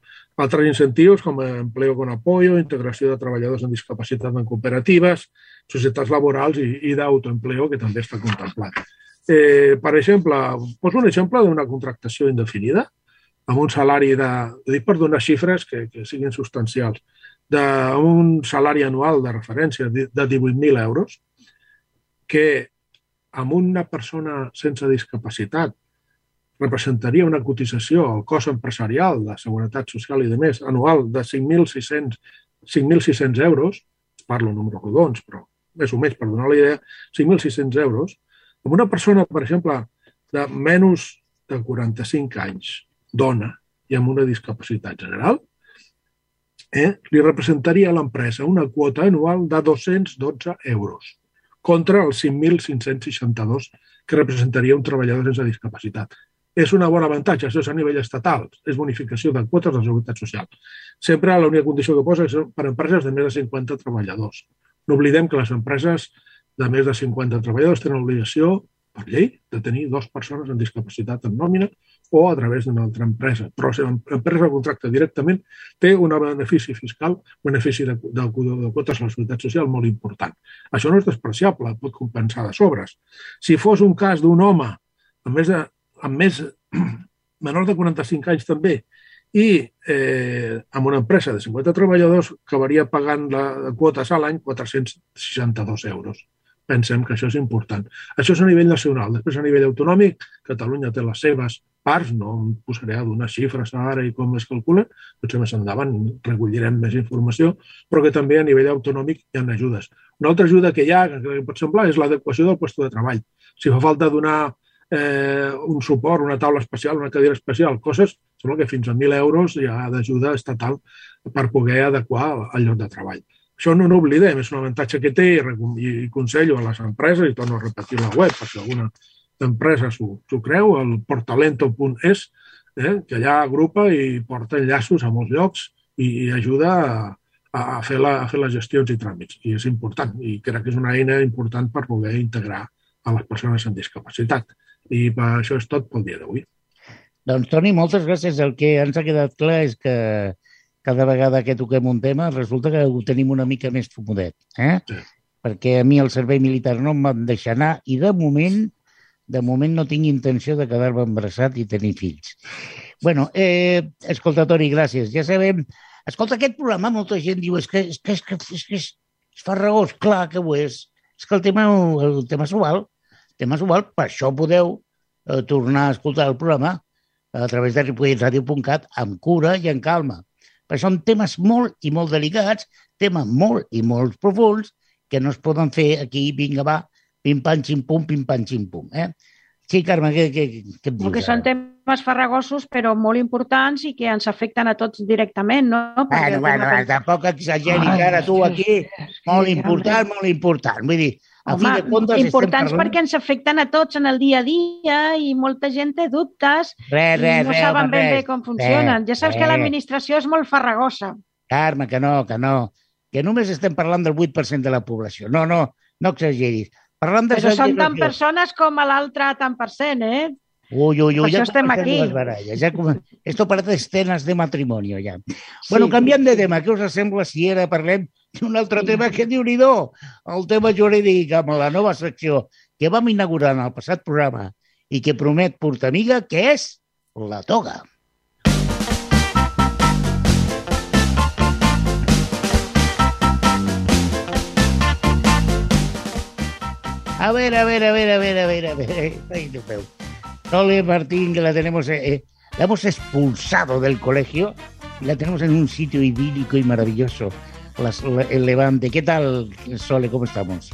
Altres incentius com empleo con apoyo, integració de treballadors amb discapacitat en cooperatives, societats laborals i, i d'autoempleo, que també està contemplat. Eh, per exemple, poso un exemple d'una contractació indefinida, amb un salari de, dic per donar xifres que, que siguin substancials, d'un salari anual de referència de 18.000 euros, que amb una persona sense discapacitat representaria una cotització al cos empresarial de Seguretat Social i de més anual de 5.600 euros, parlo en números rodons, però més o menys per donar la idea, 5.600 euros, amb una persona, per exemple, de menys de 45 anys, dona i amb una discapacitat general, eh, li representaria a l'empresa una quota anual de 212 euros contra els 5.562 que representaria un treballador sense discapacitat. És un bon avantatge, això és a nivell estatal, és bonificació de quotes de la Seguretat Social. Sempre l'única condició que posa és per empreses de més de 50 treballadors. No oblidem que les empreses de més de 50 treballadors tenen l'obligació, per llei, de tenir dues persones amb discapacitat en nòmina o a través d'una altra empresa. Però si l'empresa contracta directament, té un benefici fiscal, benefici de, de, de quotes a la Seguretat Social molt important. Això no és despreciable, pot compensar de sobres. Si fos un cas d'un home amb més, de, amb més menor de 45 anys també i eh, amb una empresa de 50 treballadors acabaria pagant la quotes a l'any 462 euros pensem que això és important. Això és a nivell nacional. Després, a nivell autonòmic, Catalunya té les seves parts, no em posaré a donar xifres ara i com es calculen, potser més endavant recollirem més informació, però que també a nivell autonòmic hi ha ajudes. Una altra ajuda que hi ha, que pot semblar, és l'adequació del lloc de treball. Si fa falta donar eh, un suport, una taula especial, una cadira especial, coses, sembla que fins a 1.000 euros hi ha d'ajuda estatal per poder adequar el lloc de treball. Això no n'oblidem, és un avantatge que té i, i consello a les empreses, i torno a repetir la web, per si alguna empresa s'ho creu, el portalento.es, eh, que allà agrupa i porta enllaços a molts llocs i, i ajuda a, a, fer la, a fer les gestions i tràmits. I és important, i crec que és una eina important per poder integrar a les persones amb discapacitat. I per això és tot pel dia d'avui. Doncs, Toni, moltes gràcies. El que ens ha quedat clar és que cada vegada que toquem un tema resulta que ho tenim una mica més fomudet. Eh? Sí. Perquè a mi el servei militar no em van deixar anar i de moment de moment no tinc intenció de quedar-me embarassat i tenir fills. bueno, eh, escolta, Toni, gràcies. Ja sabem... Escolta, aquest programa molta gent diu és que és, que, és, que, és, que és, és farragós. Clar que ho és. És que el tema, el tema s'ho val. El tema s'ho val. Per això podeu eh, tornar a escoltar el programa a través de ripolletradio.cat amb cura i en calma. Perquè són temes molt i molt delicats, temes molt i molt profuns, que no es poden fer aquí, vinga, va, pim-pam, xim-pum, pim-pam, xim-pum. Eh? Sí, Carme, què, què, què et dius? Que són temes farragosos, però molt importants i que ens afecten a tots directament, no? Perquè bueno, bueno, que... tampoc exageri, que ara tu aquí, molt important, molt important. Vull dir, a Home, fi de comptes... Importants perquè ens afecten a tots en el dia a dia i molta gent té dubtes res, res, i no res, saben ben res, bé com funcionen. res, ja saps res. que l'administració és molt farragosa. Carme, que no, que no. Que només estem parlant del 8% de la població. No, no, no exageris. Parlant de Però són tan segregació. persones com l'altre tant per cent, eh? Uy, uy, uy, ya això estem aquí. las barallas, ya come- Esto parece escenas de matrimonio, ja. Bueno, canviant de tema, què us sembla si ara parlem d'un altre tema que diu nhi el tema jurídic amb la nova secció que vam inaugurar en el passat programa i que promet portar amiga, que és la toga. A ver, a ver, a ver, a ver, a ver, a ver. Ay, Dios mío. Sole Martín, que la tenemos, eh, eh, la hemos expulsado del colegio y la tenemos en un sitio idílico y maravilloso, las- la- el Levante. ¿Qué tal, Sole? ¿Cómo estamos?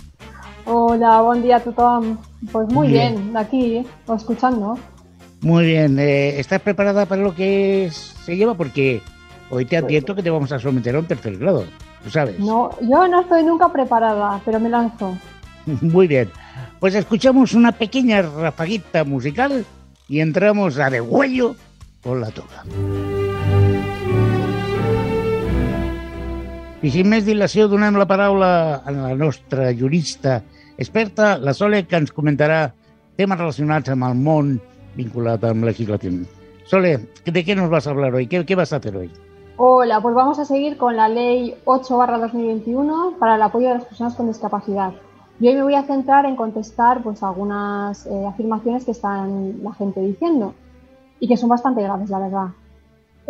Hola, bon dia a. Pues muy Bien. bien, aquí, escuchando. Muy bien. eh, ¿Estás preparada para lo que se lleva? Porque hoy te advierto que te vamos a someter a un tercer grado. Tú sabes. No, yo no estoy nunca preparada, pero me lanzo. Muy bien. Pues escuchamos una pequeña rafaguita musical y entramos a de huello con la toga. I sin més dilació donem la paraula a la nostra jurista experta, la Sole, que ens comentarà temes relacionats amb el món vinculat amb legislatiu. Sole, ¿de qué nos vas a hablar hoy? ¿Qué, qué vas a hacer hoy? Hola, pues vamos a seguir con la Ley 8-2021 para el apoyo de las personas con discapacidad. Y hoy me voy a centrar en contestar pues, algunas eh, afirmaciones que están la gente diciendo y que son bastante graves, la verdad.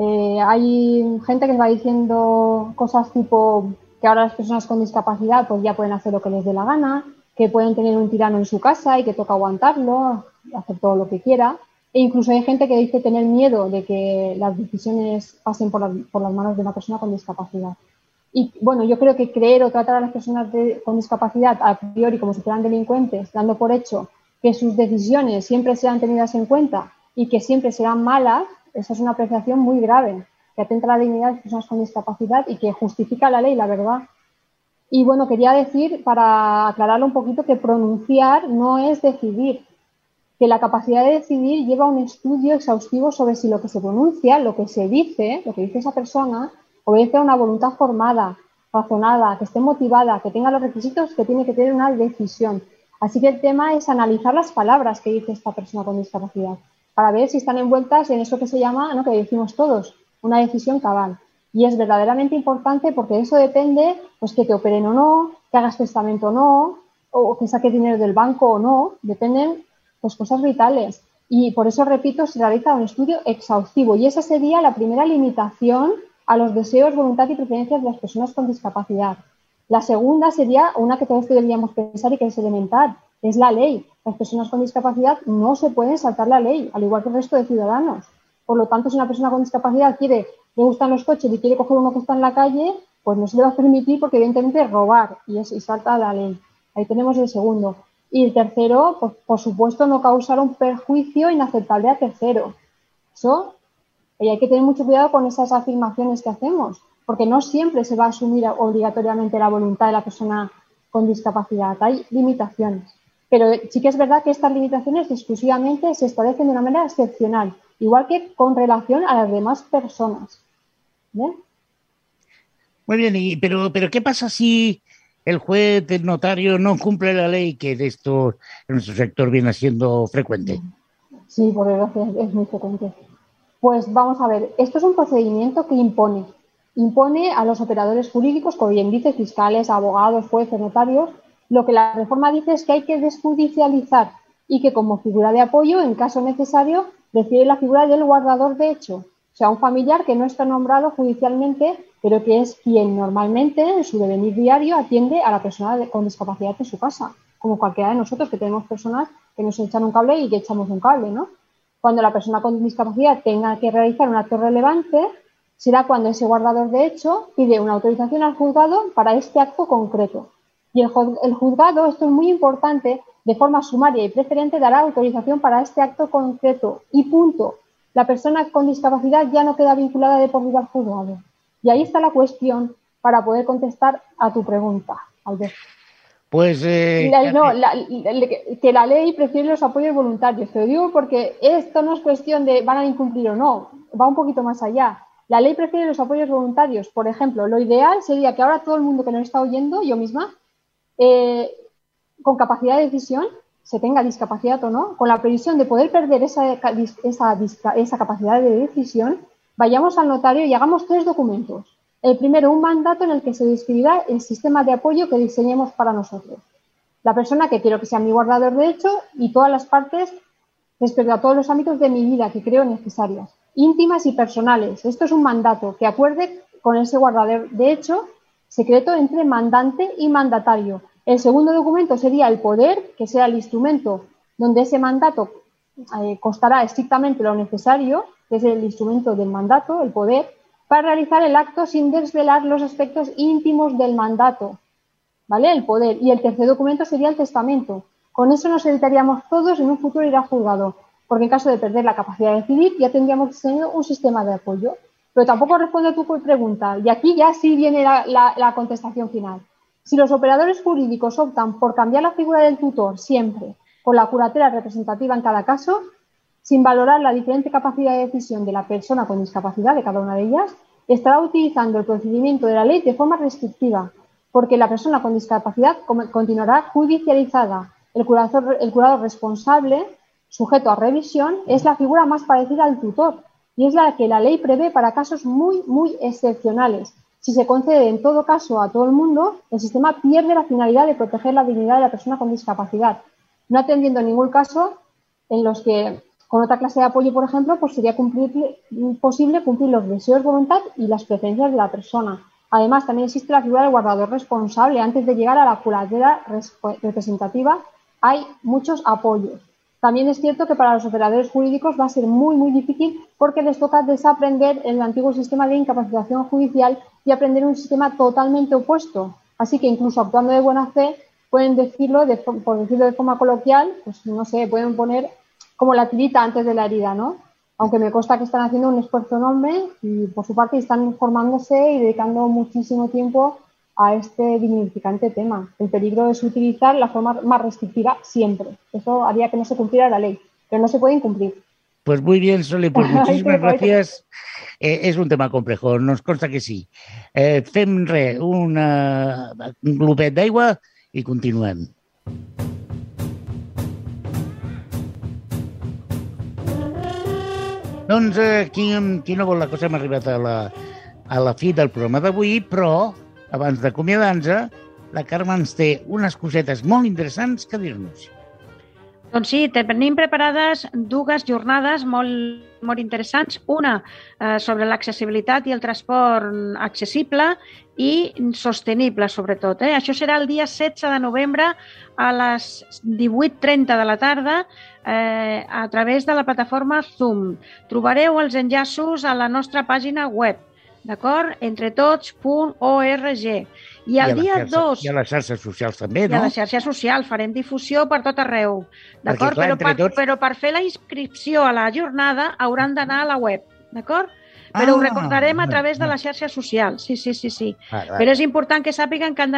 Eh, hay gente que va diciendo cosas tipo que ahora las personas con discapacidad pues ya pueden hacer lo que les dé la gana, que pueden tener un tirano en su casa y que toca aguantarlo, hacer todo lo que quiera. E incluso hay gente que dice tener miedo de que las decisiones pasen por, las- manos de una persona con discapacidad. Y bueno, yo creo que creer o tratar a las personas con discapacidad a priori como si fueran delincuentes, dando por hecho que sus decisiones siempre serán tenidas en cuenta y que siempre serán malas, esa es una apreciación muy grave, que atenta la dignidad de las personas con discapacidad y que justifica la ley, la verdad. Y bueno, quería decir, para aclararlo un poquito, que pronunciar no es decidir, que la capacidad de decidir lleva un estudio exhaustivo sobre si lo que se pronuncia, lo que se dice, lo que dice esa persona, obedece a una voluntad formada, razonada, que esté motivada, que tenga los requisitos que tiene que tener una decisión. Así que el tema es analizar las palabras que dice esta persona con discapacidad para ver si están envueltas en eso que se llama, ¿no? que decimos todos, una decisión cabal. Y es verdaderamente importante porque eso depende pues, que te operen o no, que hagas testamento o no, o que saques dinero del banco o no, dependen pues, cosas vitales. Y por eso, repito, se realiza un estudio exhaustivo y esa sería la primera limitación a los deseos, voluntad y preferencias de las personas con discapacidad. La segunda sería una que todos deberíamos pensar y que es elemental, es la ley. Las personas con discapacidad no se pueden saltar la ley, al igual que el resto de ciudadanos. Por lo tanto, si una persona con discapacidad quiere, le gustan los coches y quiere coger uno que está en la calle, pues no se le va a permitir porque evidentemente es robar y, es, y salta la ley. Ahí tenemos el segundo. Y el tercero, pues, por supuesto, no causar un perjuicio inaceptable a tercero. Eso, y hay que tener mucho cuidado con esas afirmaciones que hacemos, porque no siempre se va a asumir obligatoriamente la voluntad de la persona con discapacidad. Hay limitaciones. Pero sí que es verdad que estas limitaciones exclusivamente se establecen de una manera excepcional, igual que con relación a las demás personas. Muy bien, y, pero, pero ¿qué pasa si el juez, el notario no cumple la ley, que de esto en nuestro sector viene siendo frecuente? Sí, por desgracia es muy frecuente. Pues vamos a ver, esto es un procedimiento que impone. Impone a los operadores jurídicos, como bien dice, fiscales, abogados, jueces, notarios, lo que la reforma dice es que hay que desjudicializar y que como figura de apoyo, en caso necesario, refiere la figura del guardador de hecho, o sea, un familiar que no está nombrado judicialmente, pero que es quien normalmente en su devenir diario atiende a la persona con discapacidad en su casa, como cualquiera de nosotros que tenemos personas que nos echan un cable y que echamos un cable, ¿no? Cuando la persona con discapacidad tenga que realizar un acto relevante, será cuando ese guardador de hecho pide una autorización al juzgado para este acto concreto. Y el, juzgado, esto es muy importante, de forma sumaria y preferente dará autorización para este acto concreto. Y punto. La persona con discapacidad ya no queda vinculada de por vida al juzgado. Y ahí está la cuestión para poder contestar a tu pregunta, Albert. Pues. Eh, no, que la ley prefiere los apoyos voluntarios. Te lo digo porque esto no es cuestión de van a incumplir o no, va un poquito más allá. La ley prefiere los apoyos voluntarios. Por ejemplo, lo ideal sería que ahora todo el mundo que nos está oyendo, yo misma, eh, con capacidad de decisión, se tenga discapacidad o no, con la previsión de poder perder esa, esa, capacidad de decisión, vayamos al notario y hagamos tres documentos. El primero, un mandato en el que se describirá el sistema de apoyo que diseñemos para nosotros. La persona que quiero que sea mi guardador de hecho y todas las partes respecto a todos los ámbitos de mi vida que creo necesarias, íntimas y personales. Esto es un mandato que acuerde con ese guardador de hecho secreto entre mandante y mandatario, el segundo documento sería el poder, que sea el instrumento donde ese mandato eh, constará estrictamente lo necesario, que es el instrumento del mandato, el poder, para realizar el acto sin desvelar los aspectos íntimos del mandato. ¿Vale? El poder. Y el tercer documento sería el testamento. Con eso nos evitaríamos todos en un futuro ir a juzgado, porque en caso de perder la capacidad de decidir ya tendríamos tenido un sistema de apoyo. Pero tampoco responde a tu pregunta. Y aquí ya sí viene la contestación final. Si los operadores jurídicos optan por cambiar la figura del tutor siempre con la curatela representativa en cada caso, sin valorar la diferente capacidad de decisión de la persona con discapacidad de cada una de ellas, estará utilizando el procedimiento de la ley de forma restrictiva, porque la persona con discapacidad continuará judicializada. El curador responsable, sujeto a revisión, es la figura más parecida al tutor y es la que la ley prevé para casos muy, muy excepcionales, si se concede en todo caso a todo el mundo, el sistema pierde la finalidad de proteger la dignidad de la persona con discapacidad, no atendiendo en ningún caso en los que con otra clase de apoyo, por ejemplo, pues sería posible cumplir los deseos, voluntad y las preferencias de la persona. Además, también existe la figura del guardador responsable. Antes de llegar a la curatela representativa, hay muchos apoyos. También es cierto que para los operadores jurídicos va a ser muy, muy difícil porque les toca desaprender el antiguo sistema de incapacitación judicial y aprender un sistema totalmente opuesto. Así que incluso actuando de buena fe, pueden decirlo, por decirlo de forma coloquial, pues no sé, pueden poner como la tirita antes de la herida, ¿no? Aunque me consta que están haciendo un esfuerzo enorme y por su parte están informándose y dedicando muchísimo tiempo a este dignificante tema. El peligro es utilizar la forma más restrictiva siempre. Eso haría que no se cumpliera la ley, pero no se puede incumplir. Pues muy bien, Sole, pues muchísimas gracias. Eh, és un tema complejo, nos consta que sí. Eh, fem res, una, un glopet d'aigua i continuem. Doncs eh, qui, qui no vol la cosa hem arribat a la, a la fi del programa d'avui, però abans d'acomiadar-nos, la Carme ens té unes cosetes molt interessants que dir-nos. Doncs sí, tenim preparades dues jornades molt, molt interessants. Una eh, sobre l'accessibilitat i el transport accessible i sostenible, sobretot. Eh? Això serà el dia 16 de novembre a les 18.30 de la tarda eh, a través de la plataforma Zoom. Trobareu els enllaços a la nostra pàgina web d'acord? Entretots.org. I el a dia les xarxes- 2 I a les xarxes socials també, i a no? les xarxes socials farem difusió per tot arreu, d'acord? Però, entre per, tots- però per fer la inscripció a la jornada hauran d'anar a la web, d'acord? Però ho Ah, recordarem a través de les xarxes socials, sí, sí, sí, sí. Vale. Però és important que sàpiguen que han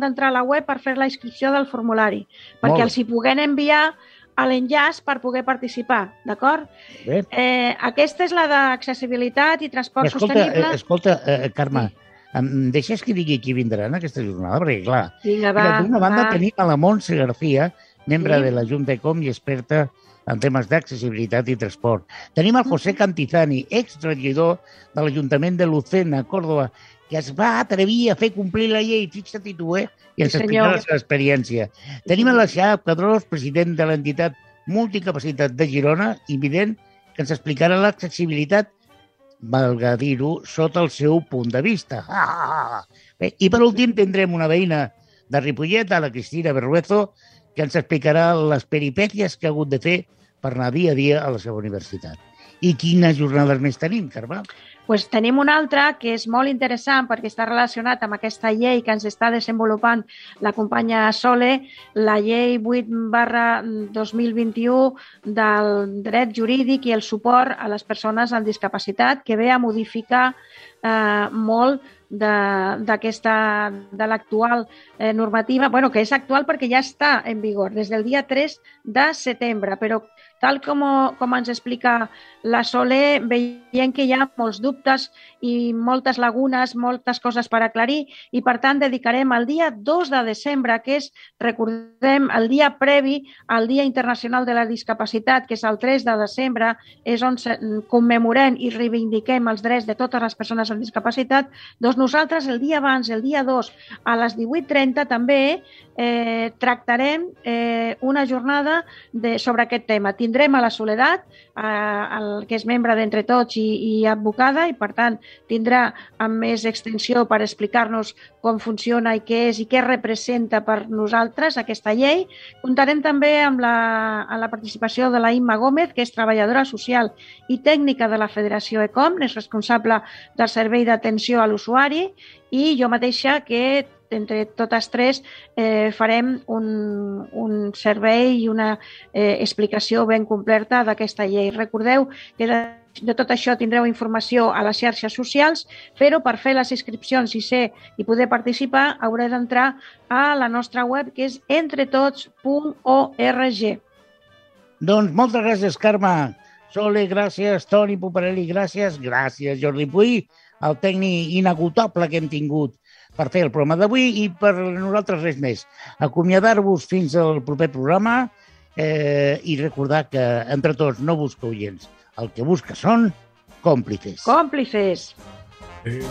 d'entrar a la web per fer la inscripció del formulari, perquè els hi puguem enviar a l'enllaç per poder participar, d'acord? Eh, aquesta és la d'accessibilitat i transport Escolta, sostenible. eh, escolta eh, Carme, em deixes que digui qui vindrà en aquesta jornada? Perquè, clar, d'una banda va. tenim a la Montse García, membre Sí. de la Junta Ecom i experta en temes d'accessibilitat i transport. Tenim el José Cantizani, exregidor de l'Ajuntament de Lucena, Córdoba, que es va atrevir a fer complir la llei, fixa't tu, eh? I ens Sí, senyor. la seva experiència. Tenim a la Xap Cadrós, president de l'entitat Multicapacitat de Girona, i vident que ens explicarà l'accessibilitat valga dir-ho, sota el seu punt de vista. Ah, ah, ah. Bé, I per últim tindrem una veïna de Ripollet, a la Cristina Berruezo, que ens explicarà les peripècies que ha hagut de fer per anar dia a dia a la seva universitat. I quines jornades més tenim, Carme? Pues tenim una altra que és molt interessant perquè està relacionat amb aquesta llei que ens està desenvolupant la companya Sole, la llei 8 barra 2021 del dret jurídic i el suport a les persones amb discapacitat que ve a modificar eh, molt de- d'aquesta de l'actual eh, normativa, bueno, que és actual perquè ja està en vigor des del dia 3 de setembre, però tal com, com ens explica la Sole, veiem que hi ha molts dubtes i moltes lagunes, moltes coses per aclarir i, per tant, dedicarem el dia 2 de desembre, que és, recordem, el dia previ al Dia Internacional de la Discapacitat, que és el 3 de desembre, és on se- commemorem i reivindiquem els drets de totes les persones amb discapacitat, doncs nosaltres el dia abans, el dia 2, a les 18.30 també eh, tractarem eh, una jornada de, sobre aquest tema. Tindrem a la Soledat, eh, el, que és membre d'Entre Tots i, i advocada, i per tant tindrà amb més extensió per explicar-nos com funciona i què és i què representa per nosaltres aquesta llei. Comptarem també amb la, amb la participació de la Imma Gómez, que és treballadora social i tècnica de la Federació ECOM, és responsable del servei d'atenció a l'usuari, i jo mateixa que entre totes tres eh, farem un, un servei i una eh, explicació ben completa d'aquesta llei. Recordeu que de, de tot això tindreu informació a les xarxes socials, però per fer les inscripcions i ser i poder participar haureu d'entrar a la nostra web que és entretots.org. Doncs moltes gràcies, Carme. Sole, gràcies. Toni Poparelli, gràcies. Gràcies, Jordi Puy, el tècnic inagotable que hem tingut per fer el programa d'avui i per nosaltres res més. Acomiadar-vos fins al proper programa eh, i recordar que entre tots no busca oients. El que busca són còmplices. Còmplices! Eh,